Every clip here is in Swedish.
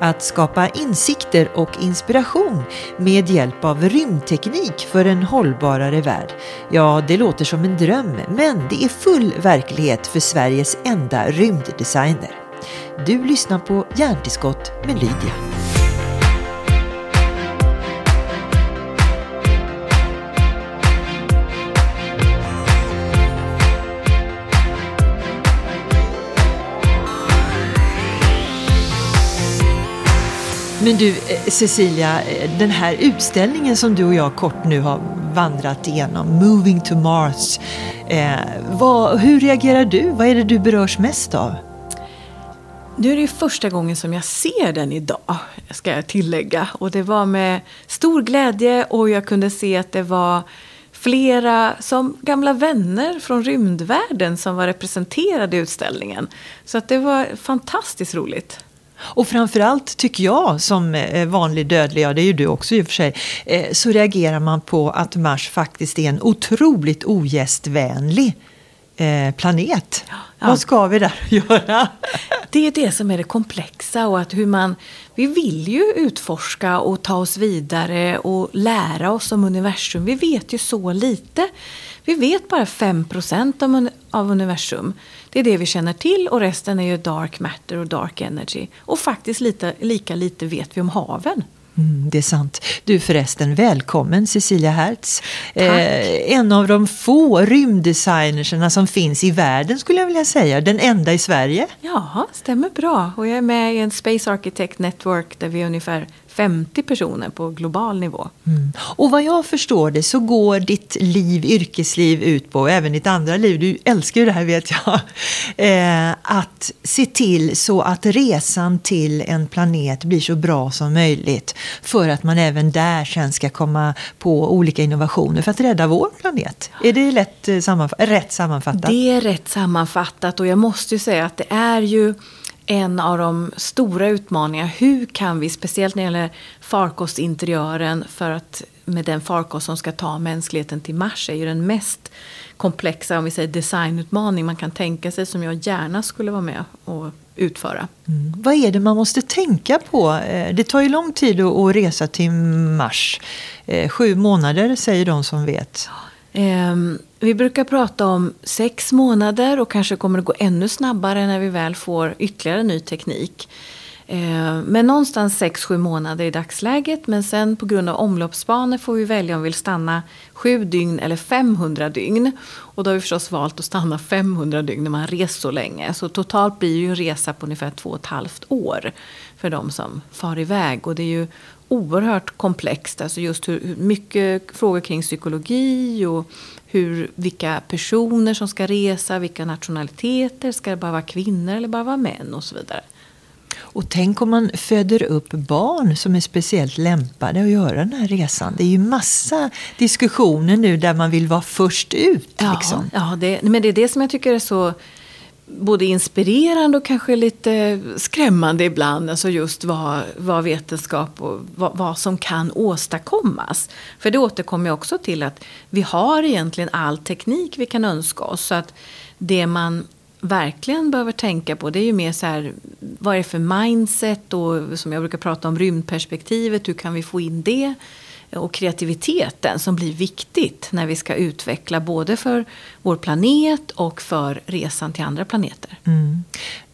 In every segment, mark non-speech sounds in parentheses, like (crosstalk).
Att skapa insikter och inspiration med hjälp av rymdteknik för en hållbarare värld. Ja, det låter som en dröm, men det är full verklighet för Sveriges enda rymddesigner. Du lyssnar på Hjärntillskott med Lydia. Men du eh, Cecilia, eh, den här utställningen som du och jag kort nu har vandrat igenom, Moving to Mars. Eh, vad, hur reagerar du? Vad är det du berörs mest av? Nu är det första gången som jag ser den idag, ska jag tillägga. Och det var med stor glädje och jag kunde se att det var flera som gamla vänner från rymdvärlden som var representerade i utställningen. Så att det var fantastiskt roligt. Och framförallt tycker jag som eh, vanlig dödlig, ja det är ju du också i och för sig, eh, så reagerar man på att Mars faktiskt är en otroligt ogästvänlig eh, planet. Ja. Vad ska vi där (laughs) göra? Det är det som är det komplexa och att hur man, vi vill ju utforska och ta oss vidare och lära oss om universum. Vi vet ju så lite. Vi vet bara 5% av universum. Det är det vi känner till och resten är ju dark matter och dark energy. Och faktiskt lite, lika lite vet vi om haven. Mm, det är sant. Du förresten, välkommen Cecilia Hertz. Eh, en av de få rymddesignerserna som finns i världen skulle jag vilja säga. Den enda i Sverige. Ja, stämmer bra. Och jag är med i en Space Architect Network där vi är ungefär 50 personer på global nivå. Mm. Och vad jag förstår det så går ditt liv, yrkesliv ut på, och även ditt andra liv, du älskar ju det här vet jag, (laughs) eh, att se till så att resan till en planet blir så bra som möjligt. För att man även där sen ska komma på olika innovationer för att rädda vår planet. Är det lätt eh, sammanf rätt sammanfattat? Det är rätt sammanfattat och jag måste ju säga att det är ju en av de stora utmaningarna. Hur kan vi, speciellt när det gäller farkostinteriören, för att med den farkost som ska ta mänskligheten till Mars är ju den mest komplexa om vi säger designutmaning man kan tänka sig som jag gärna skulle vara med och utföra. Mm. Vad är det man måste tänka på? Eh, det tar ju lång tid att resa till Mars. Eh, sju månader säger de som vet. Ehm, vi brukar prata om sex månader och kanske kommer det gå ännu snabbare när vi väl får ytterligare ny teknik. Ehm, men någonstans sex sju månader i dagsläget. Men sen på grund av omloppsbanor får vi välja om vi vill stanna sju dygn eller 500 dygn. Och då har vi förstås valt att stanna 500 dygn när man reser så länge. Så totalt blir det ju en resa på ungefär två och ett halvt år för de som far iväg. Och det är ju oerhört komplext. Alltså just hur, hur mycket frågor kring psykologi och hur, vilka personer som ska resa, vilka nationaliteter, ska det bara vara kvinnor eller bara vara män och så vidare. Och tänk om man föder upp barn som är speciellt lämpade att göra den här resan. Det är ju massa diskussioner nu där man vill vara först ut. Ja, liksom. ja det, men det är det som jag tycker är så både inspirerande och kanske lite skrämmande ibland. Alltså just vad, vad vetenskap och vad, vad, som kan åstadkommas. För det återkommer jag också till att vi har egentligen all teknik vi kan önska oss. Så att det man verkligen behöver tänka på det är ju mer så här, vad är det för mindset och som jag brukar prata om rymdperspektivet, hur kan vi få in det? Och kreativiteten som blir viktigt när vi ska utveckla både för vår planet och för resan till andra planeter. Mm.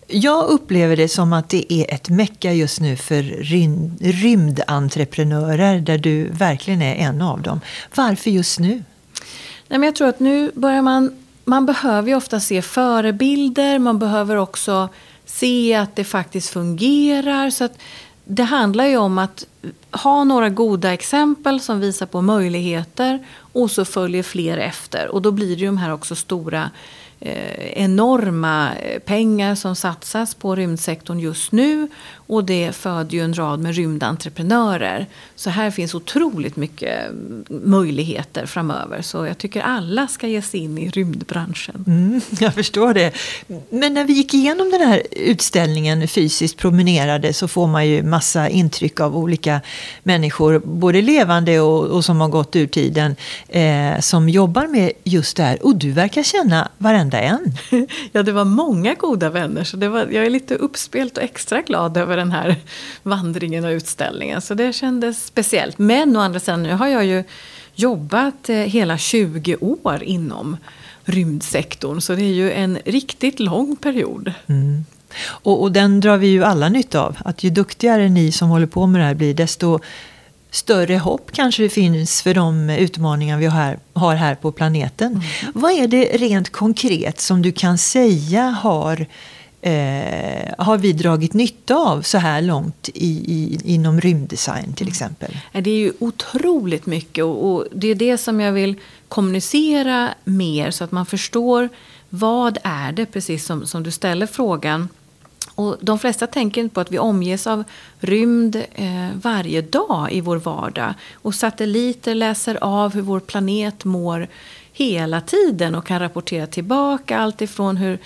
Jag upplever det som att det är ett mecka just nu för rym rymdentreprenörer där du verkligen är en av dem. Varför just nu? Nej, men jag tror att nu börjar man... Man behöver ju ofta se förebilder, man behöver också se att det faktiskt fungerar. Så att det handlar ju om att ha några goda exempel som visar på möjligheter och så följer fler efter. Och då blir det ju de här också stora eh, enorma eh, pengar som satsas på rymdsektorn just nu. Och det föder ju en rad med rymdentreprenörer. Så här finns otroligt mycket möjligheter framöver. Så jag tycker alla ska ge sig in i rymdbranschen. Mm, jag förstår det. Men när vi gick igenom den här utställningen fysiskt promenerade så får man ju massa intryck av olika människor, både levande och, och som har gått ur tiden, eh, som jobbar med just det här. Och du verkar känna varenda en. (laughs) Ja, det var många goda vänner, så det var, jag är lite uppspelt och extra glad över den här vandringen och utställningen. Så det kändes speciellt. Men å andra sidan, nu har jag ju jobbat eh, hela 20 år inom rymdsektorn. Så det är ju en riktigt lång period. Mm. Och, och, den drar vi ju alla nytta av. Att ju duktigare ni som håller på med det här blir, desto större hopp kanske det finns för de utmaningar vi har här, har här på planeten. Mm. Vad är det rent konkret som du kan säga har eh, har vi dragit nytta av så här långt i, i, inom rymddesign till exempel? Mm. Det är ju otroligt mycket och, och, det är det som jag vill kommunicera mer så att man förstår vad är det, precis som, som du ställer frågan. Och de flesta tänker inte på att vi omges av rymd eh, varje dag i vår vardag. Och satelliter läser av hur vår planet mår hela tiden och kan rapportera tillbaka allt ifrån hur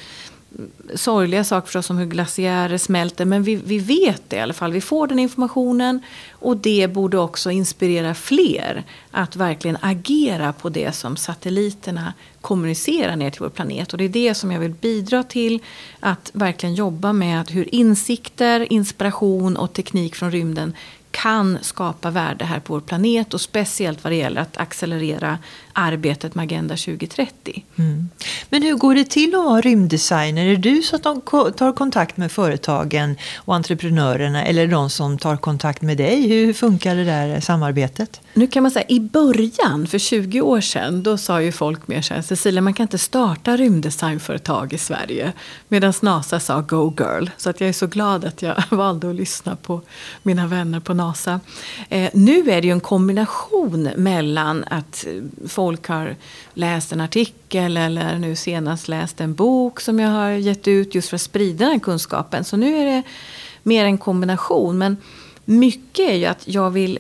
sorgliga saker förstås som hur glaciärer smälter. Men vi, vi vet det i alla fall. Vi får den informationen. Och det borde också inspirera fler att verkligen agera på det som satelliterna kommunicerar ner till vår planet. Och det är det som jag vill bidra till. Att verkligen jobba med hur insikter, inspiration och teknik från rymden kan skapa värde här på vår planet och speciellt vad det gäller att accelerera arbetet med Agenda 2030. Mm. Men hur går det till att vara rymddesigner? Är det du som tar kontakt med företagen och entreprenörerna eller de som tar kontakt med dig? Hur funkar det där samarbetet? Nu kan man säga i början, för 20 år sedan, då sa ju folk mer så här, Cecilia man kan inte starta rymddesignföretag i Sverige. Medan NASA sa Go Girl. Så att jag är så glad att jag (laughs) valde att lyssna på mina vänner på NASA. Eh, nu är det ju en kombination mellan att eh, folk har läst en artikel eller nu senast läst en bok som jag har gett ut just för att sprida den kunskapen. Så nu är det mer en kombination. Men mycket är ju att jag vill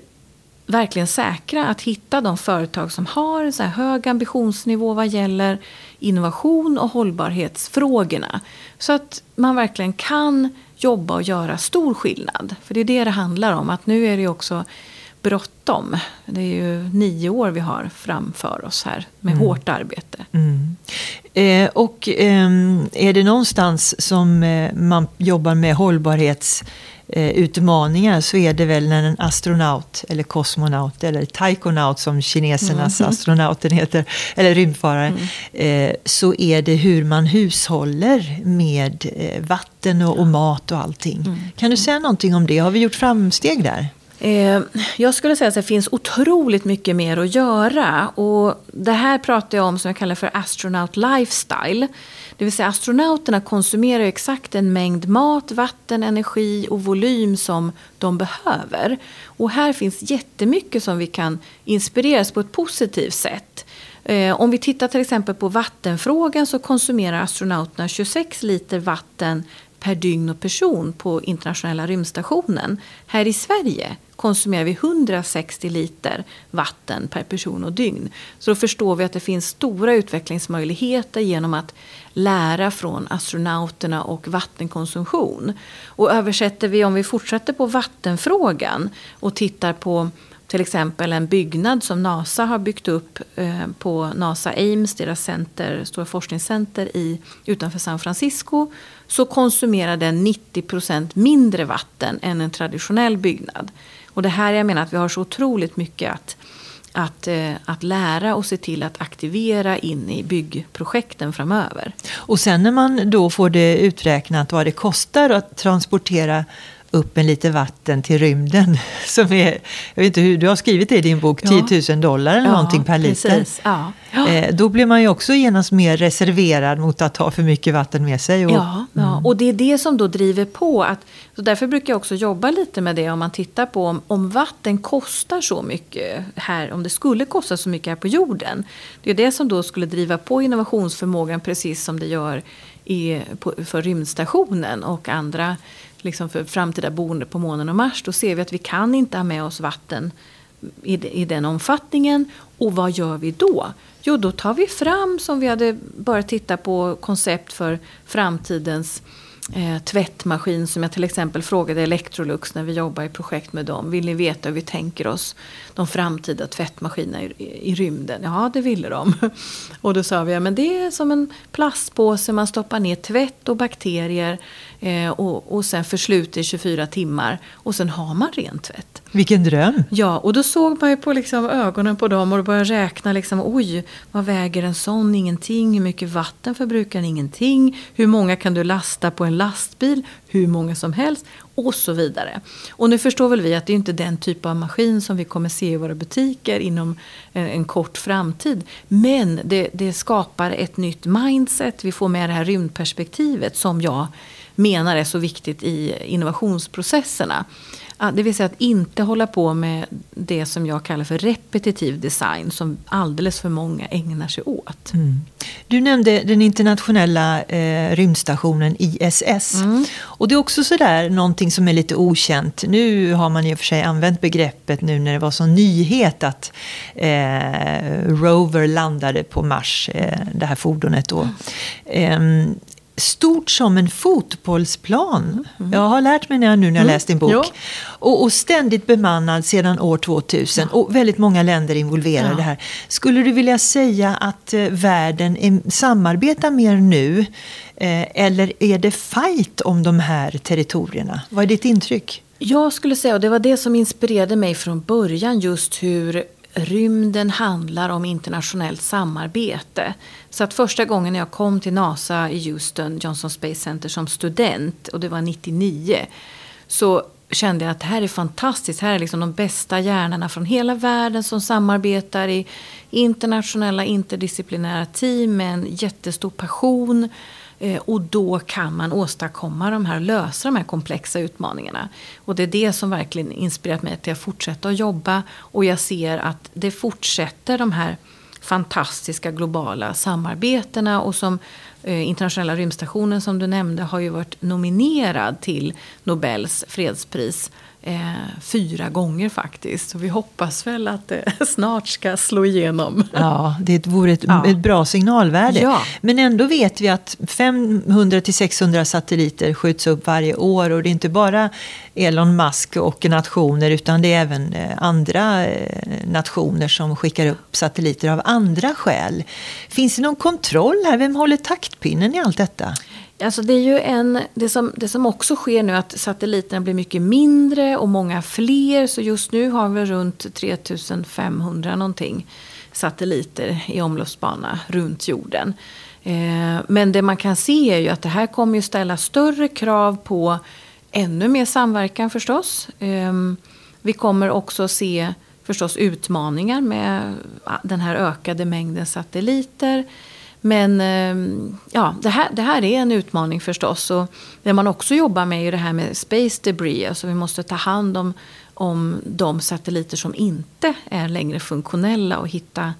verkligen säkra att hitta de företag som har en så här hög ambitionsnivå vad gäller innovation och hållbarhetsfrågorna. Så att man verkligen kan jobba och göra stor skillnad. För det är det det handlar om. Att nu är det också bråttom. Det är ju nio år vi har framför oss här med mm. hårt arbete. Mm. Eh, och eh, är det någonstans som eh, man jobbar med hållbarhetsutmaningar eh, så är det väl när en astronaut eller kosmonaut eller taikonaut som kinesernas mm. (laughs) astronauten heter, eller rymdfarare, mm. Eh, så är det hur man hushåller med eh, vatten och, och, mat och allting. Mm. Kan du säga någonting om det? Har vi gjort framsteg där? Jag skulle säga att det finns otroligt mycket mer att göra. Och det här pratar jag om som jag kallar för astronaut lifestyle. Det vill säga astronauterna konsumerar exakt en mängd mat, vatten, energi och volym som de behöver. Och här finns jättemycket som vi kan inspireras på ett positivt sätt. Eh, om vi tittar till exempel på vattenfrågan så konsumerar astronauterna 26 liter vatten per dygn och person på internationella rymdstationen. Här i Sverige konsumerar vi 160 liter vatten per person och dygn. Så då förstår vi att det finns stora utvecklingsmöjligheter genom att lära från astronauterna och vattenkonsumtion. Och översätter vi, om vi fortsätter på vattenfrågan och tittar på till exempel en byggnad som NASA har byggt upp eh, på NASA Ames, deras center, stora forskningscenter i, utanför San Francisco, så konsumerar den 90 procent mindre vatten än en traditionell byggnad. Och det här jag menar att vi har så otroligt mycket att, att, eh, att lära och se till att aktivera in i byggprojekten framöver. Och sen när man då får det uträknat vad det kostar att transportera upp en liter vatten till rymden. (laughs) Som är, jag vet inte hur du har skrivit det i din bok, ja. 10 000 dollar eller ja, någonting per liter. Ja. Eh, då blir man ju också genast mer reserverad mot att ha för mycket vatten med sig. Och, ja, ja, mm. och det är det som då driver på. Att, så därför brukar jag också jobba lite med det om man tittar på om, om vatten kostar så mycket här, om det skulle kosta så mycket här på jorden. Det är det som då skulle driva på innovationsförmågan precis som det gör i, på, för rymdstationen och andra liksom för framtida boende på månen och Mars. Då ser vi att vi kan inte ha med oss vatten i, i den omfattningen. Och vad gör vi då? Jo, då tar vi fram, som vi hade börjat titta på, koncept för framtidens eh, tvättmaskin som jag till exempel frågade Electrolux när vi jobbar i projekt med dem. Vill ni veta hur vi tänker oss de framtida tvättmaskinerna i, i, i rymden? Ja, det ville de. (laughs) och då sa vi, ja, men det är som en plastpåse man stoppar ner tvätt och bakterier eh, och, och sen försluter i 24 timmar och sen har man ren tvätt. Vilken dröm! Ja, och då såg man ju på liksom ögonen på dem och började räkna. Liksom, Oj, vad väger en sån? Ingenting. Hur mycket vatten förbrukar den? Ingenting. Hur många kan du lasta på en lastbil? Hur många som helst. Och så vidare. Och nu förstår väl vi att det är inte den typ av maskin som vi kommer se i våra butiker inom en, en kort framtid. Men det, det skapar ett nytt mindset. Vi får med det här rymdperspektivet som jag menar är så viktigt i innovationsprocesserna. Det vill säga att inte hålla på med det som jag kallar för repetitiv design som alldeles för många ägnar sig åt. Mm. Du nämnde den internationella eh, rymdstationen ISS. Mm. Och det är också sådär någonting som är lite okänt. Nu har man i och för sig använt begreppet nu när det var så nyhet att eh, Rover landade på Mars, eh, det här fordonet då. Mm. Stort som en fotbollsplan. Mm. Jag har lärt mig jag, nu när jag mm. läst din bok. Och, och, ständigt bemannad sedan år 2000 ja. och väldigt många länder involverade ja. här. Skulle du vilja säga att eh, världen är, samarbetar mer nu eh, eller är det fight om de här territorierna? Vad är ditt intryck? Jag skulle säga, och det var det som inspirerade mig från början, just hur rymden handlar om internationellt samarbete. Så att första gången jag kom till NASA i Houston, Johnson Space Center som student, och det var 99, så kände jag att det här är fantastiskt. Här är liksom de bästa hjärnorna från hela världen som samarbetar i internationella interdisciplinära team med en jättestor passion Eh, och då kan man åstadkomma de här, lösa de här komplexa utmaningarna. Och det är det som verkligen inspirerat mig till att fortsätta att jobba. Och jag ser att det fortsätter de här fantastiska globala samarbetena och som eh, internationella rymdstationen som du nämnde har ju varit nominerad till Nobels fredspris Eh, fyra gånger faktiskt. Så vi hoppas väl att det (laughs) snart ska slå igenom. Ja, det vore ett, ja. ett bra signalvärde. Ja. Men ändå vet vi att 500 600 satelliter skjuts upp varje år. Och det är inte bara Elon Musk och nationer utan det är även eh, andra eh, nationer som skickar upp satelliter av andra skäl. Finns det någon kontroll här? Vem håller taktpinnen i allt detta? Alltså det är ju en, det som, det som också sker nu är att satelliterna blir mycket mindre och många fler. Så just nu har vi runt 3500 någonting satelliter i omloppsbana runt jorden. Eh, men det man kan se är ju att det här kommer ju ställa större krav på ännu mer samverkan förstås. Eh, vi kommer också se förstås utmaningar med den här ökade mängden satelliter. Men ehm, ja, det här, det här är en utmaning förstås. Och det man också jobbar med är det här med space debris. Alltså vi måste ta hand om, om de satelliter som inte är längre funktionella och hitta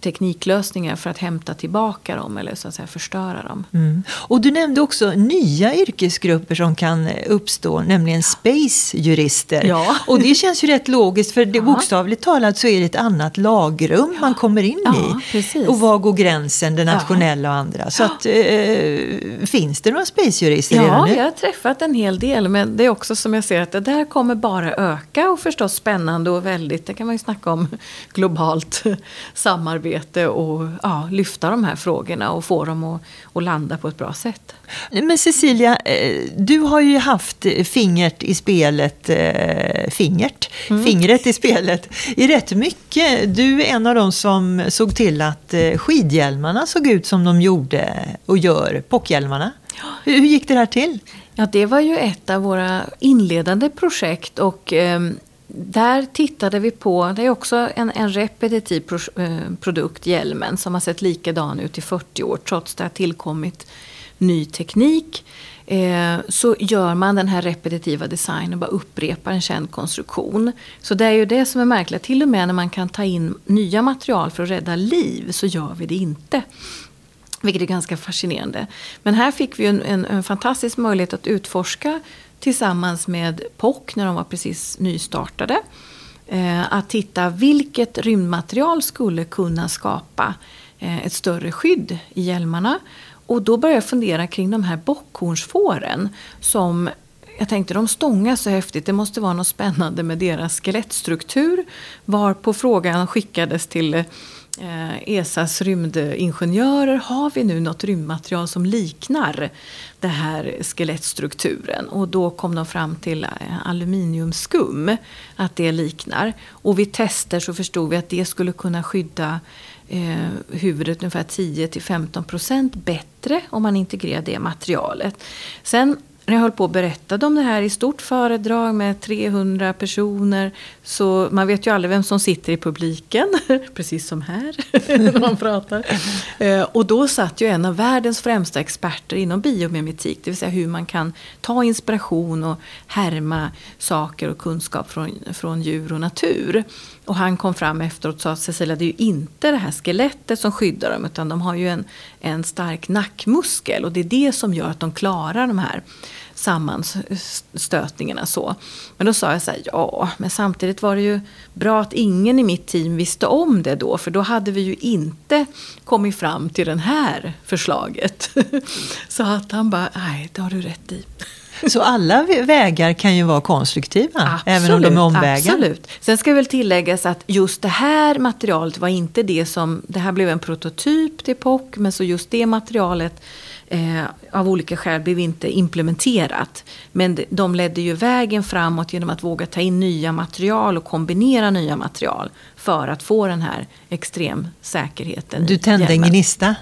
tekniklösningar för att hämta tillbaka dem eller så att säga förstöra dem. Mm. Och du nämnde också nya yrkesgrupper som kan uppstå, nämligen space-jurister. Ja. Och det känns ju rätt logiskt för det, ja. bokstavligt talat så är det ett annat lagrum ja. man kommer in i. Precis. Och var går gränsen, det nationella och andra. Så att, eh, finns det några space-jurister ja, redan nu? Ja, jag har träffat en hel del men det är också som jag ser att det där kommer bara öka och förstås spännande och väldigt, det kan man ju snacka om (laughs) globalt (laughs) samarbete arbete och ja, lyfta de här frågorna och få dem att, att landa på ett bra sätt. Men Cecilia, eh, du har ju haft fingret i spelet, eh, fingert, mm. fingret i spelet i rätt mycket. Du är en av dem som såg till att eh, skidhjälmarna såg ut som de gjorde och gör, pockhjälmarna. Hur, hur gick det här till? Ja, det var ju ett av våra inledande projekt och eh, där tittade vi på, det är också en, en repetitiv pro, eh, produkt, hjälmen, som har sett likadan ut i 40 år trots det har tillkommit ny teknik. Eh, så gör man den här repetitiva designen och bara upprepar en känd konstruktion. Så det är ju det som är märkligt, till och med när man kan ta in nya material för att rädda liv så gör vi det inte. Vilket är ganska fascinerande. Men här fick vi en, en, en fantastisk möjlighet att utforska tillsammans med POC när de var precis nystartade. Eh, att titta vilket rymdmaterial skulle kunna skapa eh, ett större skydd i hjälmarna. Och då började jag fundera kring de här bockhornsfåren som jag tänkte de stångar så häftigt, det måste vara något spännande med deras skelettstruktur. Var på frågan skickades till eh, Eh, ESAs rymdingenjörer. Har vi nu något rymdmaterial som liknar den här skelettstrukturen? Och då kom de fram till eh, aluminiumskum, att det liknar. Och vid tester så förstod vi att det skulle kunna skydda eh, huvudet ungefär 10-15% bättre om man integrerar det materialet. Sen när jag höll på och berättade om det här i stort föredrag med 300 personer så man vet ju aldrig vem som sitter i publiken, (laughs) precis som här (laughs) när man pratar. Eh, och då satt ju en av världens främsta experter inom biomimetik, det vill säga hur man kan ta inspiration och härma saker och kunskap från, från djur och natur. Och han kom fram efteråt och sa att Cecilia, det är ju inte det här skelettet som skyddar dem utan de har ju en, en stark nackmuskel och det är det som gör att de klarar de här sammanstötningarna. Så. Men då sa jag så här, ja, men samtidigt var det ju bra att ingen i mitt team visste om det då, för då hade vi ju inte kommit fram till det här förslaget. (laughs) Så att han bara, nej, det har du rätt i. Så alla vägar kan ju vara konstruktiva, absolut, även om de är omvägar? Absolut. Sen ska väl tilläggas att just det här materialet var inte det som, det här blev en prototyp till POC, men så just det materialet eh, av olika skäl blev inte implementerat. Men de ledde ju vägen framåt genom att våga ta in nya material och kombinera nya material för att få den här extremsäkerheten. Du tände en gnista?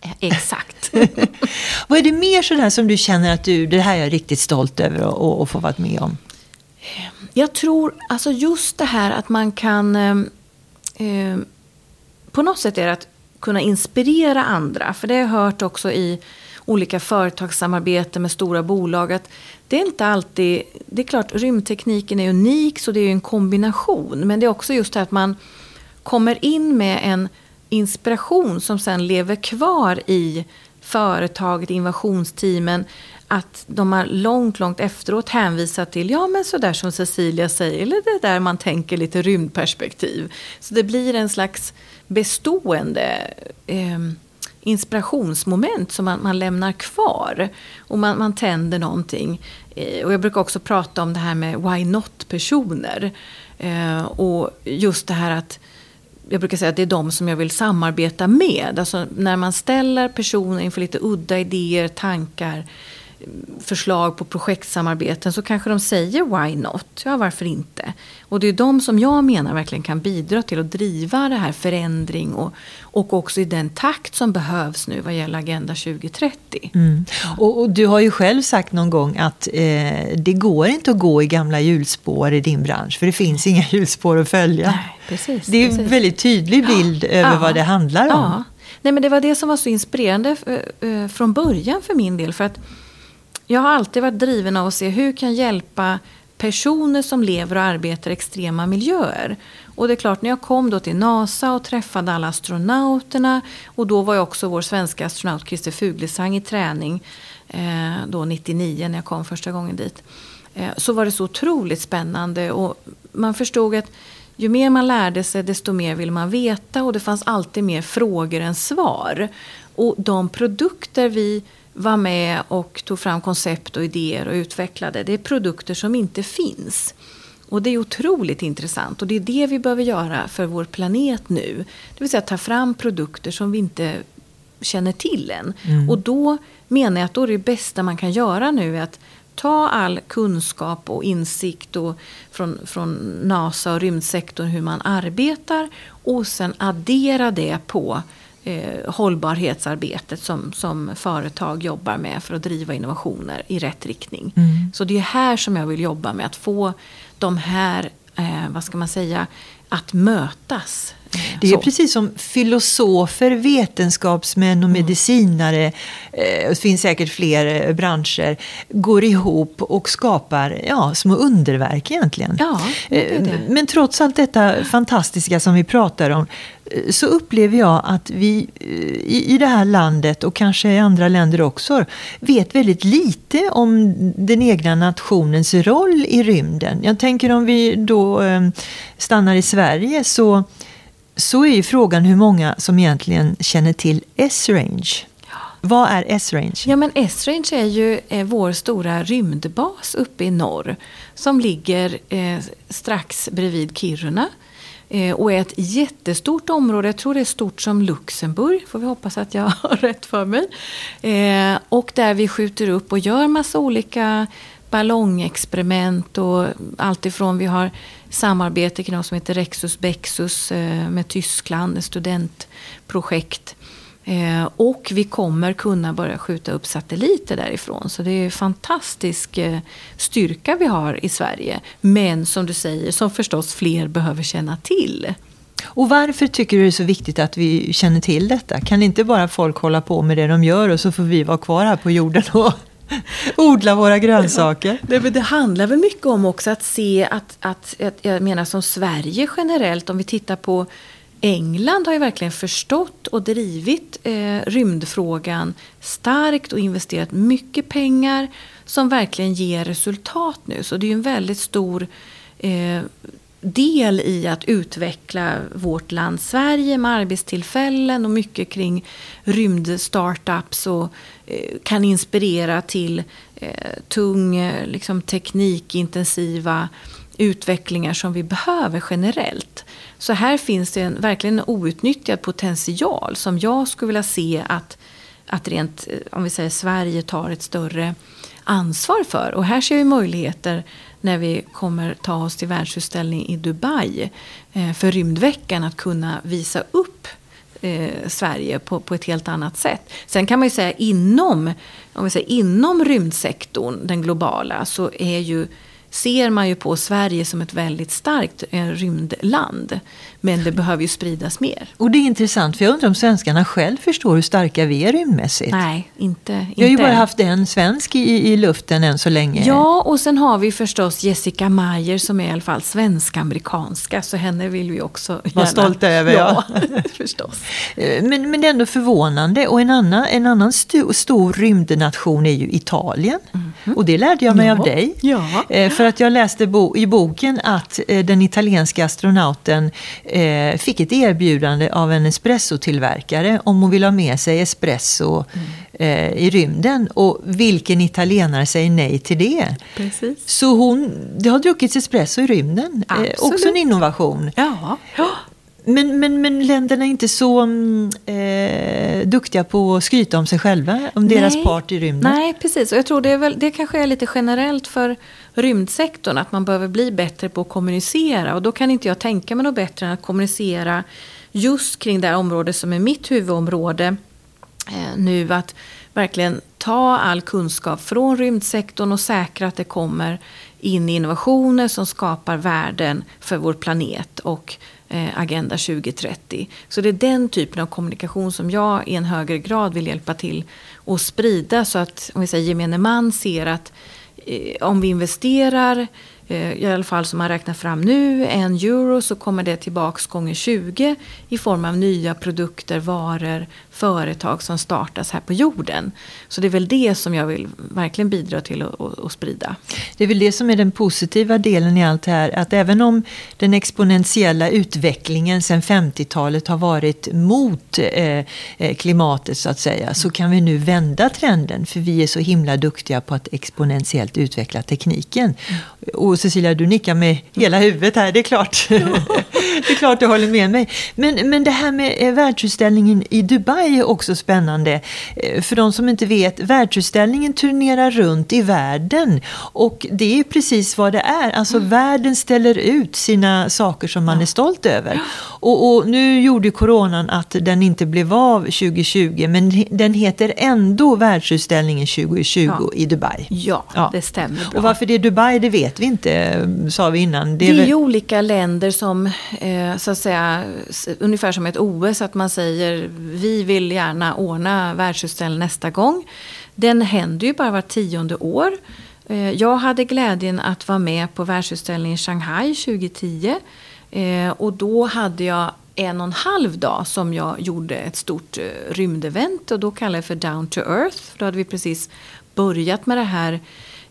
Eh, exakt. (laughs) Vad är det mer sådär som du känner att du, det här är jag riktigt stolt över att få vara med om? Jag tror, alltså just det här att man kan eh, på något sätt är det att kunna inspirera andra. För det har jag hört också i olika företagssamarbeten med stora bolag. Att det är inte alltid, det är klart rymdtekniken är unik så det är en kombination. Men det är också just det att man kommer in med en inspiration som sen lever kvar i företaget, innovationsteamen. Att de har långt, långt efteråt hänvisat till, ja men sådär som Cecilia säger, eller det där man tänker lite rymdperspektiv. Så det blir en slags bestående eh, inspirationsmoment som man, man lämnar kvar. Och man, man tänder någonting. Eh, och jag brukar också prata om det här med why not-personer. Eh, och just det här att jag brukar säga att det är de som jag vill samarbeta med. Alltså när man ställer personer inför lite udda idéer, tankar förslag på projektsamarbeten så kanske de säger why not? Ja, varför inte? Och det är de som jag menar verkligen kan bidra till att driva det här förändring och, och också i den takt som behövs nu vad gäller Agenda 2030. Mm. Och, och, du har ju själv sagt någon gång att eh, det går inte att gå i gamla hjulspår i din bransch för det finns inga (laughs) hjulspår att följa. Nej, precis, det är precis. en väldigt tydlig bild ja, över ja, vad det handlar om. Ja. Nej, men det var det som var så inspirerande eh, eh, från början för min del. För att jag har alltid varit driven av att se hur kan hjälpa personer som lever och arbetar i extrema miljöer. Och det är klart, när jag kom då till NASA och träffade alla astronauterna och då var ju också vår svenska astronaut Christer Fuglesang i träning eh, då 99 när jag kom första gången dit. Eh, så var det så otroligt spännande och man förstod att ju mer man lärde sig desto mer ville man veta och det fanns alltid mer frågor än svar. Och de produkter vi var med och tog fram koncept och idéer och utvecklade. Det är produkter som inte finns. Och det är otroligt intressant och det är det vi behöver göra för vår planet nu. Det vill säga ta fram produkter som vi inte känner till än. Mm. Och då menar jag att då det bästa man kan göra nu är att ta all kunskap och insikt och från, från NASA och rymdsektorn hur man arbetar och sen addera det på eh, hållbarhetsarbetet som, som företag jobbar med för att driva innovationer i rätt riktning. Mm. Så det är här som jag vill jobba med att få de här, eh, vad ska man säga, att mötas. Det är så. precis som filosofer, vetenskapsmän och mm. medicinare, eh, det finns säkert fler eh, branscher, går ihop och skapar ja, små underverk egentligen. Ja, det det. Men trots allt detta fantastiska som vi pratar om så upplever jag att vi i det här landet och kanske i andra länder också vet väldigt lite om den egna nationens roll i rymden. Jag tänker om vi då stannar i Sverige så så är ju frågan hur många som egentligen känner till S-range. Vad är S-range? Ja, men S-range är ju eh, vår stora rymdbas uppe i norr. Som ligger eh, strax bredvid Kiruna. Eh, och är ett jättestort område. Jag tror det är stort som Luxemburg. Får vi hoppas att jag har (laughs) rätt för mig. Eh, och där vi skjuter upp och gör massa olika ballongexperiment och allt ifrån vi har samarbete kring något som heter Rexus Bexus eh, med Tyskland, ett studentprojekt. Eh, och vi kommer kunna börja skjuta upp satelliter därifrån. Så det är fantastisk eh, styrka vi har i Sverige. Men som du säger, som förstås fler behöver känna till. Och varför tycker du det är så viktigt att vi känner till detta? Kan inte bara folk hålla på med det de gör och så får vi vara kvar här på jorden och (laughs) odla våra grönsaker? Det, det handlar väl mycket om också att se att, att, att, jag menar som Sverige generellt, om vi tittar på England har ju verkligen förstått och drivit eh, rymdfrågan starkt och investerat mycket pengar som verkligen ger resultat nu. Så det är ju en väldigt stor eh, del i att utveckla vårt land Sverige med arbetstillfällen och mycket kring rymdstartups och eh, kan inspirera till eh, tung, eh, liksom teknikintensiva utvecklingar som vi behöver generellt. Så här finns det en, verkligen en outnyttjad potential som jag skulle vilja se att, att rent, om vi säger Sverige tar ett större ansvar för. Och här ser vi möjligheter när vi kommer ta oss till världsutställning i Dubai eh, för rymdveckan att kunna visa upp eh, Sverige på, på ett helt annat sätt. Sen kan man ju säga inom, om vi säger, inom rymdsektorn, den globala, så är ju ser man ju på Sverige som ett väldigt starkt eh, rymdland. Men det behöver ju spridas mer. Och det är intressant, för jag undrar om svenskarna själv förstår hur starka vi är rymdmässigt? Nej, inte. inte. Vi har ju bara haft en svensk i, i luften än så länge. Ja, och sen har vi förstås Jessica Mayer som är i alla fall svensk-amerikanska. Så henne vill vi också gärna... Vara stolta över, ja. (laughs) förstås. Eh, men, men det är ändå förvånande. Och en annan, en annan st stor rymdnation är ju Italien. Mm -hmm. Och det lärde jag mig ja. av dig. Ja. Eh, för att jag läste bo i boken att den italienska astronauten eh, fick ett erbjudande av en espressotillverkare om hon vill ha med sig espresso mm. eh, i rymden. Och vilken italienare säger nej till det? Precis. Så hon, det har druckits espresso i rymden. Eh, också en innovation. Ja. ja. Men, men, men länderna är inte så mm, eh, duktiga på att skryta om sig själva, om Nej. deras part i rymden. Nej, precis. Och jag tror det, är väl, det kanske är lite generellt för rymdsektorn, att man behöver bli bättre på att kommunicera. Och då kan inte jag tänka mig något bättre än att kommunicera just kring det här området som är mitt huvudområde eh, nu. Att verkligen ta all kunskap från rymdsektorn och säkra att det kommer in i innovationer som skapar värden för vår planet och eh, Agenda 2030. Så det är den typen av kommunikation som jag i en högre grad vill hjälpa till att sprida så att om vi säger, gemene man ser att Eh, om vi investerar eh, i alla fall som man räknar fram nu, en euro så kommer det tillbaks gånger 20 i form av nya produkter, varor, företag som startas här på jorden. Så det är väl det som jag vill verkligen bidra till att, sprida. Det är väl det som är den positiva delen i allt det här, att även om den exponentiella utvecklingen sedan 50-talet har varit mot eh, eh, klimatet så att säga, så kan vi nu vända trenden, för vi är så himla duktiga på att exponentiellt utveckla tekniken. Och och Cecilia, du nickar med hela huvudet här, det är klart. Ja. Det är klart du håller med mig. Men, men det här med eh, världsutställningen i Dubai är också spännande. Eh, för de som inte vet, världsutställningen turnerar runt i världen. Och det är precis vad det är. Alltså mm. världen ställer ut sina saker som man ja. är stolt över. Och, och, nu gjorde coronan att den inte blev av 2020, men den heter ändå världsutställningen 2020 ja. i Dubai. Ja, ja, det stämmer bra. Och varför det är Dubai, det vet vi inte, sa vi innan. Det är, det är väl... olika länder som, eh, så att säga, ungefär som ett OS, att man säger vi vill gärna ordna världsutställning nästa gång. Den händer ju bara var tionde år. Eh, jag hade glädjen att vara med på världsutställningen i Shanghai 2010. Eh, och då hade jag en och en halv dag som jag gjorde ett stort eh, rymdevent och då kallade jag för Down to Earth. Då hade vi precis börjat med det här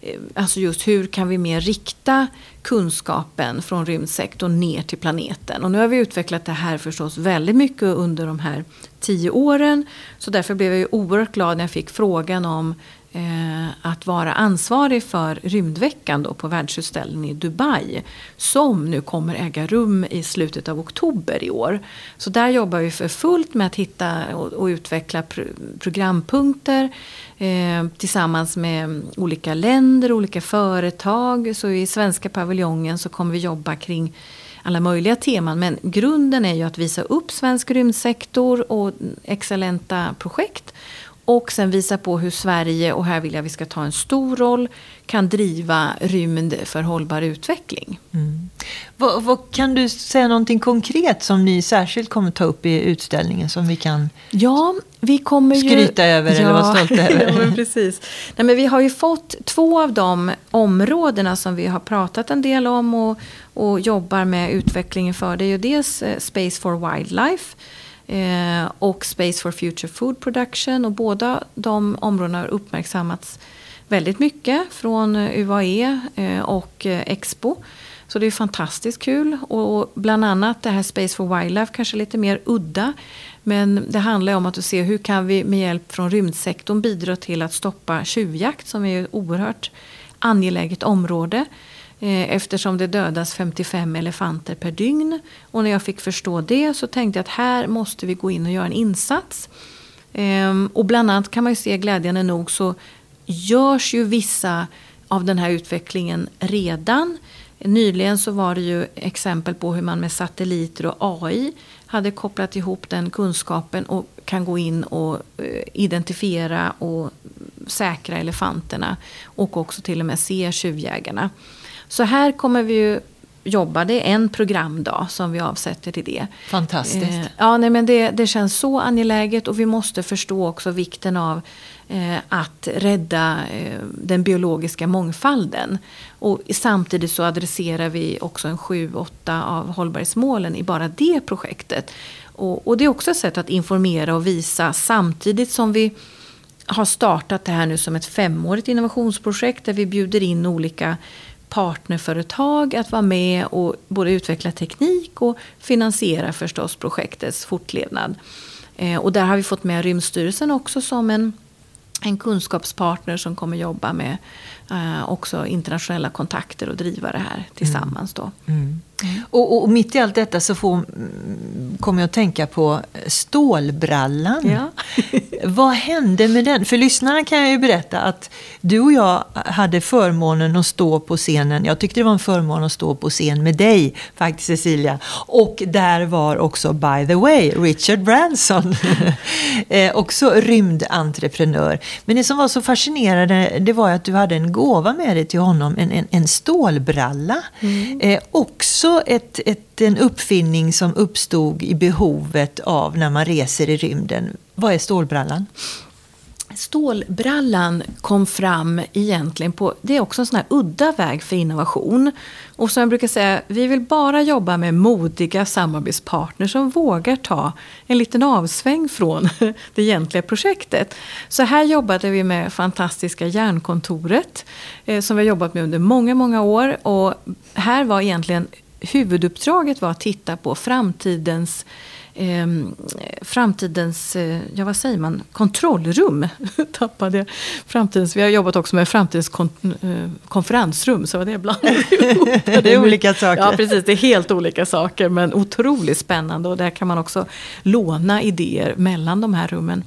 Eh, alltså just hur kan vi mer rikta kunskapen från rymdsektorn ner till planeten. Och nu har vi utvecklat det här förstås väldigt mycket under de här tio åren. Så därför blev jag ju oerhört glad när jag fick frågan om Eh, att vara ansvarig för rymdveckan då på världsutställningen i Dubai. Som nu kommer äga rum i slutet av oktober i år. Så där jobbar vi för fullt med att hitta och, och utveckla pr programpunkter eh, tillsammans med olika länder, olika företag. Så i svenska paviljongen så kommer vi jobba kring alla möjliga teman. Men grunden är ju att visa upp svensk rymdsektor och excellenta projekt. Och sen visa på hur Sverige, och här vill jag vi ska ta en stor roll, kan driva rymd för hållbar utveckling. Mm. Vad, vad, kan du säga någonting konkret som ni särskilt kommer ta upp i utställningen som vi kan ja, vi kommer ju, skryta över ja, eller vara stolta (laughs) över? ja, men precis. Nej, men vi har ju fått två av de områdena som vi har pratat en del om och, och jobbar med utvecklingen för. Det är ju dels eh, Space for Wildlife eh, och Space for Future Food Production. Och båda de områdena har uppmärksammats väldigt mycket från eh, UAE eh, och eh, Expo. Så det är fantastiskt kul. Och bland annat det här Space for Wildlife kanske lite mer udda. Men det handlar om att se hur kan vi med hjälp från rymdsektorn bidra till att stoppa tjuvjakt som är ett oerhört angeläget område. Eh, eftersom det dödas 55 elefanter per dygn. Och när jag fick förstå det så tänkte jag att här måste vi gå in och göra en insats. Ehm, och bland annat kan man ju se glädjande nog så görs ju vissa av den här utvecklingen redan. Nyligen så var det ju exempel på hur man med satelliter och AI hade kopplat ihop den kunskapen och kan gå in och eh, identifiera och säkra elefanterna och också till och med se tjuvjägarna. Så här kommer vi ju jobba. Det är en programdag som vi avsätter till det. Fantastiskt. Eh, ja, nej, men det, det känns så angeläget och vi måste förstå också vikten av eh, att rädda eh, den biologiska mångfalden. Och samtidigt så adresserar vi också en sju, åtta av hållbarhetsmålen i bara det projektet. Och, och det är också ett sätt att informera och visa samtidigt som vi har startat det här nu som ett femårigt innovationsprojekt där vi bjuder in olika partnerföretag att vara med och både utveckla teknik och finansiera förstås projektets fortlevnad. Eh, och där har vi fått med Rymdstyrelsen också som en, en kunskapspartner som kommer jobba med eh, också internationella kontakter och driva det här tillsammans. Då. Mm. Mm. Och, och, mitt i allt detta så får, mm, kommer jag att tänka på stålbrallan. Ja. (laughs) Vad hände med den? För lyssnarna kan jag ju berätta att du och jag hade förmånen att stå på scenen. Jag tyckte det var en förmån att stå på scen med dig faktiskt Cecilia. Och där var också by the way Richard Branson. (laughs) eh, också rymdentreprenör. Men det som var så fascinerande det var att du hade en gåva med dig till honom. En, en, en stålbralla. Mm. Eh, också ett, ett, en uppfinning som uppstod i behovet av när man reser i rymden. Vad är stålbrallan? Stålbrallan kom fram egentligen på, det är också en sån här udda väg för innovation. Och som jag brukar säga, vi vill bara jobba med modiga samarbetspartners som vågar ta en liten avsväng från (laughs) det egentliga projektet. Så här jobbade vi med fantastiska Järnkontoret eh, som vi har jobbat med under många, många år. Och här var egentligen huvuduppdraget var att titta på framtidens eh, framtidens, eh, ja vad säger man, kontrollrum. (laughs) Tappade jag. Framtidens, vi har jobbat också med framtidens kon, eh, konferensrum, så var det blandade (laughs) Det är olika saker. Ja, precis. Det är helt olika saker, men otroligt spännande. Och där kan man också låna idéer mellan de här rummen.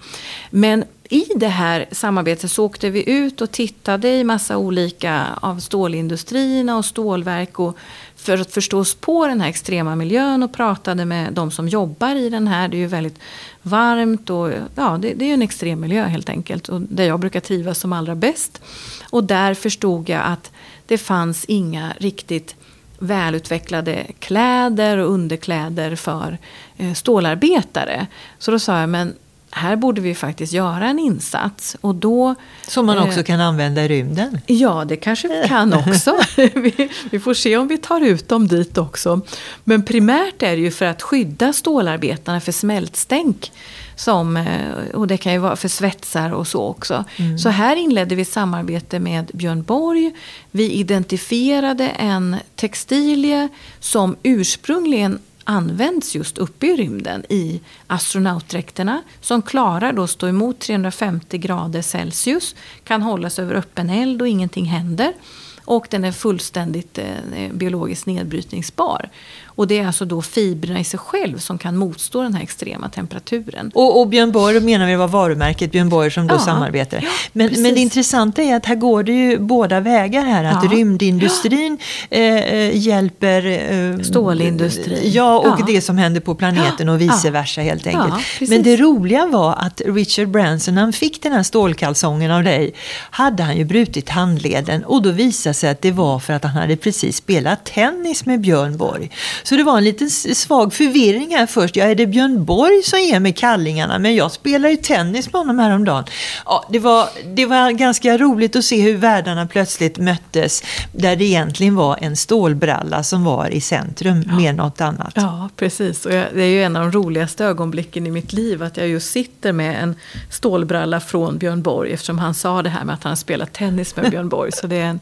Men i det här samarbetet så åkte vi ut och tittade i massa olika av stålindustrierna och stålverk och för att förstå oss på den här extrema miljön och pratade med de som jobbar i den här. Det är ju väldigt varmt och ja, det, det är en extrem miljö helt enkelt. Och där jag brukar trivas som allra bäst. Och där förstod jag att det fanns inga riktigt välutvecklade kläder och underkläder för eh, stålarbetare. Så då sa jag, men här borde vi faktiskt göra en insats. Och då, Som man också eh, kan använda i rymden? Ja, det kanske vi kan också. (laughs) vi, vi, får se om vi tar ut dem dit också. Men primärt är det ju för att skydda stålarbetarna för smältstänk. Som, eh, och det kan ju vara för svetsar och så också. Mm. Så här inledde vi samarbete med Björn Borg. Vi identifierade en textilie som ursprungligen används just uppe i rymden i astronautdräkterna som klarar då att stå emot 350 grader Celsius, kan hållas över öppen eld och ingenting händer. Och den är fullständigt eh, biologiskt nedbrytningsbar. Och det är alltså då fibrerna i sig själv som kan motstå den här extrema temperaturen. Och, och Björn Borg menar vi var varumärket Björn Borg som då ja, samarbetar. Ja, men, men det intressanta är att här går det ju båda vägar här. Att ja, rymdindustrin eh, eh, hjälper eh, stålindustrin. Ja, och det som händer på planeten och vice versa helt enkelt. men det roliga var att Richard Branson, när han fick den här stålkalsongen av dig, hade han ju brutit handleden och då visade sig att det var för att han hade precis spelat tennis med Björn Borg. Så det var en liten svag förvirring här först. Ja, är det Björn Borg som ger mig kallingarna? Men jag spelar ju tennis med honom häromdagen. Ja, det, var, det var ganska roligt att se hur världarna plötsligt möttes. Där det egentligen var en stålbralla som var i centrum, ja. mer något annat. Ja, precis. Och jag, det är ju en av de roligaste ögonblicken i mitt liv. Att jag just sitter med en stålbralla från Björn Borg. Eftersom han sa det här med att han spelat tennis med Björn Borg. Så det är en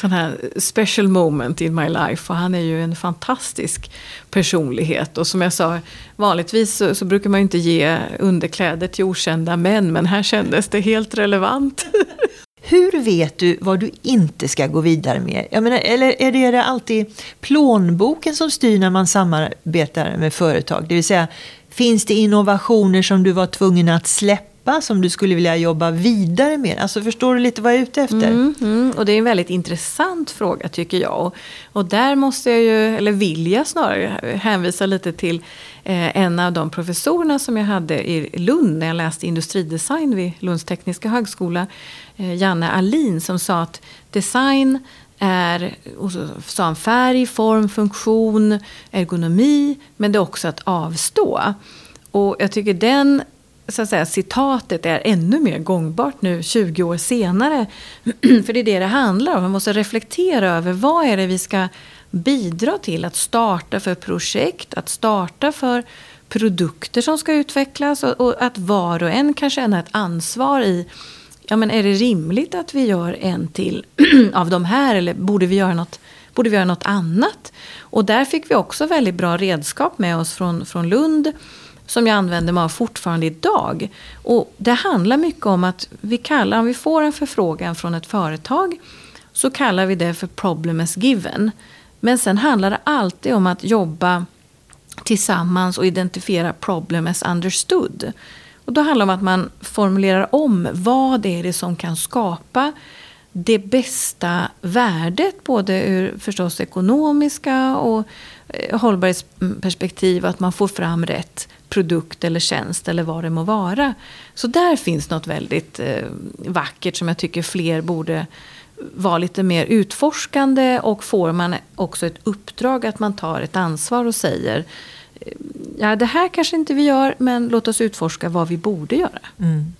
sån här special moment in my life. Och han är ju en fantastisk personlighet. Och som jag sa, vanligtvis så, så brukar man ju inte ge underkläder till okända män. Men här kändes det helt relevant. (laughs) Hur vet du vad du inte ska gå vidare med? Jag menar, eller är det alltid plånboken som styr när man samarbetar med företag? Det vill säga, finns det innovationer som du var tvungen att släppa släppa som du skulle vilja jobba vidare med? Alltså förstår du lite vad jag är ute efter? Mm, mm. Och det är en väldigt intressant fråga tycker jag. Och, och där måste jag ju, eller vill jag snarare, hänvisa lite till eh, en av de professorerna som jag hade i Lund när jag läste industridesign vid Lunds tekniska högskola. Eh, Janne Alin som sa att design är och så sa han, färg, form, funktion, ergonomi, men det är också att avstå. Och jag tycker den så att säga, citatet är ännu mer gångbart nu 20 år senare. (clears throat) För det är det det handlar om. Man måste reflektera över vad är det vi ska bidra till att starta för projekt, att starta för produkter som ska utvecklas och, och att var och en kan känna ett ansvar i Ja, men är det rimligt att vi gör en till (clears throat) av de här eller borde vi göra något, borde vi göra något annat? Och där fick vi också väldigt bra redskap med oss från, från Lund som jag använder mig av fortfarande idag. Och det handlar mycket om att vi kallar, om vi får en förfrågan från ett företag så kallar vi det för problem as given. Men sen handlar det alltid om att jobba tillsammans och identifiera problem as understood. Och då handlar det om att man formulerar om vad det är det som kan skapa det bästa värdet, både ur förstås ekonomiska och eh, hållbarhetsperspektiv, att man får fram rätt produkt eller tjänst eller vad det må vara. Så där finns något väldigt eh, vackert som jag tycker fler borde vara lite mer utforskande och får man också ett uppdrag att man tar ett ansvar och säger eh, ja det här kanske inte vi gör men låt oss utforska vad vi borde göra. Mm.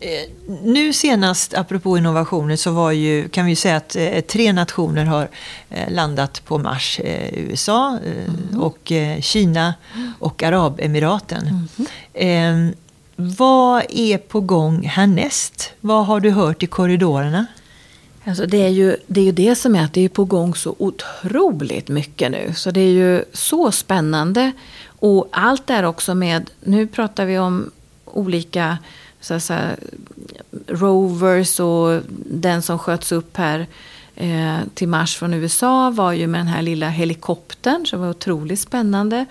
Eh, nu senast, apropå innovationer, så var ju, kan vi säga att eh, tre nationer har eh, landat på Mars. USA, mm. och Kina och Arabemiraten. Mm. Vad är på gång härnäst? Vad har du hört i korridorerna? Alltså det, är ju, det är ju det som är att det är på gång så otroligt mycket nu. Så det är ju så spännande. Och allt det här också med, nu pratar vi om olika så säga, rovers och den som sköts upp här eh, till Mars från USA var ju med den här lilla helikoptern som var otroligt spännande.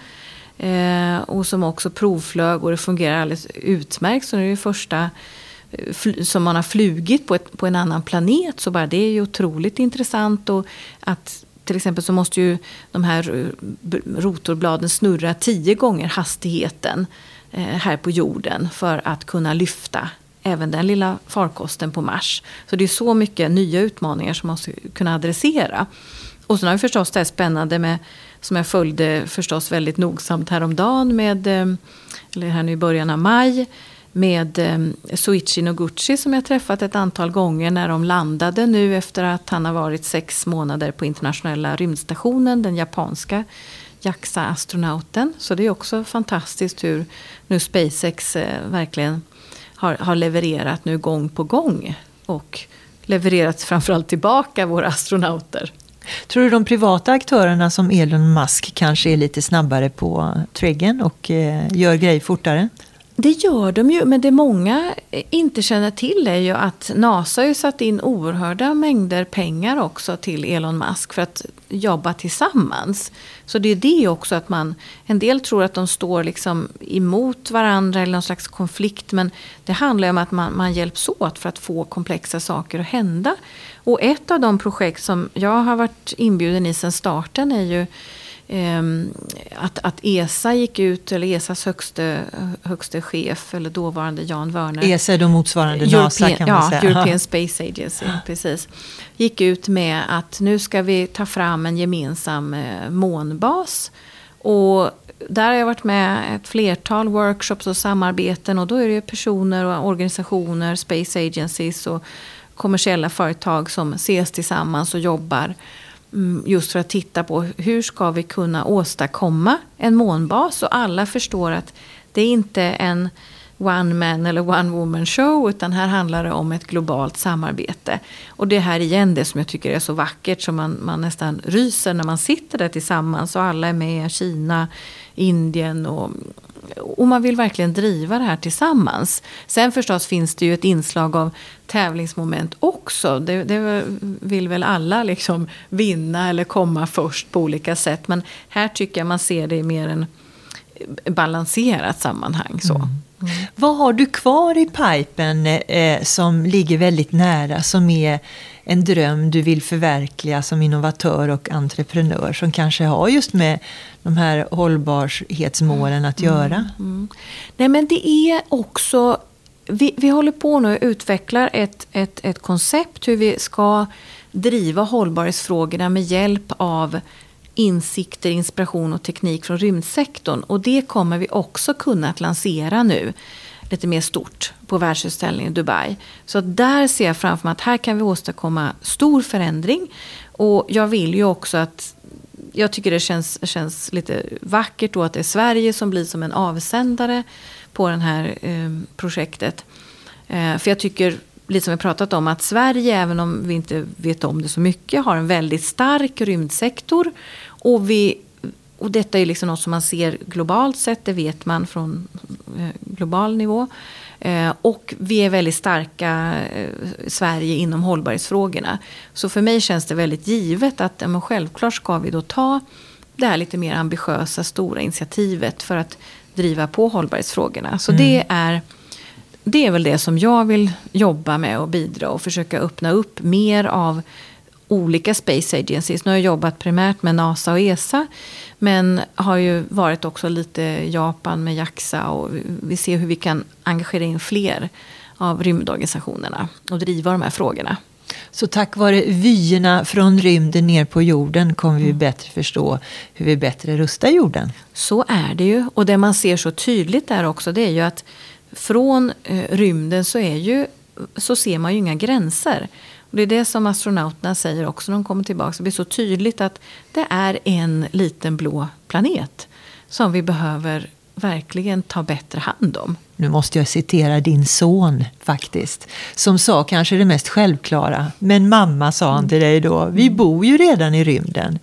Eh, och som också provflög och det fungerar alldeles utmärkt. Så det är det första eh, som man har flugit på, ett, på en annan planet. Så bara det är ju otroligt intressant. Och att till exempel så måste ju de här eh, rotorbladen snurra tio gånger hastigheten Eh, här på jorden för att kunna lyfta även den lilla farkosten på Mars. Så det är så mycket nya utmaningar som man måste kunna adressera. Och sen har vi förstås det här spännande med, som jag följde förstås väldigt nogsamt häromdagen med, eh, eller här nu i början av maj, med Suichi Soichi Noguchi som jag träffat ett antal gånger när de landade nu efter att han har varit sex månader på internationella rymdstationen, den japanska JAXA-astronauten. Så det är också fantastiskt hur nu SpaceX eh, verkligen har, har levererat nu gång på gång. Och levererat framförallt tillbaka våra astronauter. Tror du de privata aktörerna som Elon Musk kanske är lite snabbare på triggen och eh, gör grejer fortare? Det gör de ju, men det många eh, inte känner till är ju att NASA har ju satt in oerhörda mängder pengar också till Elon Musk för att jobba tillsammans. Så det är det också att man, en del tror att de står liksom emot varandra eller någon slags konflikt, men det handlar ju om att man, man hjälps åt för att få komplexa saker att hända. Och ett av de projekt som jag har varit inbjuden i sedan starten är ju att, att ESA gick ut, eller ESAs högste, högste chef, eller dåvarande Jan Werner. ESA är då motsvarande European, NASA kan man ja, säga. European Space Agency, precis. Gick ut med att nu ska vi ta fram en gemensam eh, månbas. Och där har jag varit med ett flertal workshops och samarbeten och då är det personer och organisationer, space agencies och kommersiella företag som ses tillsammans och jobbar Mm, just för att titta på hur ska vi kunna åstadkomma en månbas och alla förstår att det är inte en one man eller one woman show utan här handlar det om ett globalt samarbete. Och det här igen det som jag tycker är så vackert som man, man nästan ryser när man sitter där tillsammans och alla är med, Kina, Indien och och man vill verkligen driva det här tillsammans. Sen förstås finns det ju ett inslag av tävlingsmoment också. Det, det vill väl alla liksom vinna eller komma först på olika sätt. Men här tycker jag man ser det i mer en balanserat sammanhang. Så. Mm. Mm. Vad har du kvar i pipen eh, som ligger väldigt nära, som är en dröm du vill förverkliga som innovatör och entreprenör som kanske har just med de här hållbarhetsmålen att mm. göra? Mm. Mm. Nej men det är också, vi, vi håller på nu och utvecklar ett, ett, ett koncept hur vi ska driva hållbarhetsfrågorna med hjälp av insikter, inspiration och teknik från rymdsektorn. Och det kommer vi också kunna att lansera nu lite mer stort på världsutställningen i Dubai. Så där ser jag framför mig att här kan vi åstadkomma stor förändring. Och jag vill ju också att jag tycker det känns, känns lite vackert då att det är Sverige som blir som en avsändare på det här eh, projektet. Eh, för jag tycker, lite som vi pratat om, att Sverige, även om vi inte vet om det så mycket, har en väldigt stark rymdsektor. Och vi och detta är liksom något som man ser globalt sett, det vet man från eh, global nivå. Eh, och vi är väldigt starka i Sverige inom hållbarhetsfrågorna. Så för mig känns det väldigt givet att men självklart ska vi då ta det här lite mer ambitiösa, stora initiativet för att driva på hållbarhetsfrågorna. Så mm. det, är, det är väl det som jag vill jobba med och bidra och försöka öppna upp mer av olika space agencies. Nu har jag jobbat primärt med NASA och ESA. Men har ju varit också lite Japan med JAXA och vi ser hur vi kan engagera in fler av rymdorganisationerna och driva de här frågorna. Så tack vare vyerna från rymden ner på jorden kommer vi mm. bättre förstå hur vi bättre rustar jorden. Så är det ju. Och det man ser så tydligt där också det är ju att från eh, rymden så, är ju, så ser man ju inga gränser. Och det är det som astronauterna säger också när de kommer tillbaka. Det blir så tydligt att det är en liten blå planet som vi behöver verkligen ta bättre hand om. Nu måste jag citera din son faktiskt. Som sa kanske det mest självklara. Men mamma sa han till dig då, vi bor ju redan i rymden.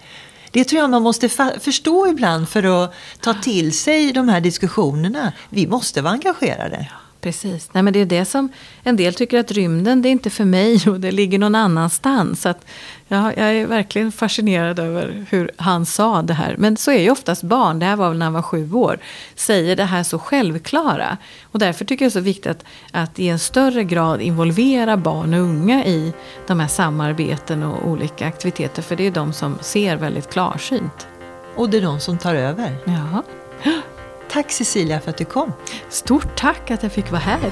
Det tror jag man måste förstå ibland för att ta till sig de här diskussionerna. Vi måste vara engagerade. Precis. Nej, men det är det som en del tycker att rymden det är inte för mig och det ligger någon annanstans. Så att, ja, jag är verkligen fascinerad över hur han sa det här. Men så är ju oftast barn, det här var väl när han var sju år, säger det här så självklara. Och därför tycker jag det är så viktigt att, att i en större grad involvera barn och unga i de här samarbeten och olika aktiviteter. För det är de som ser väldigt klarsynt. Och det är de som tar över. Ja. Tack Cecilia för att du kom. Stort tack att jag fick vara här.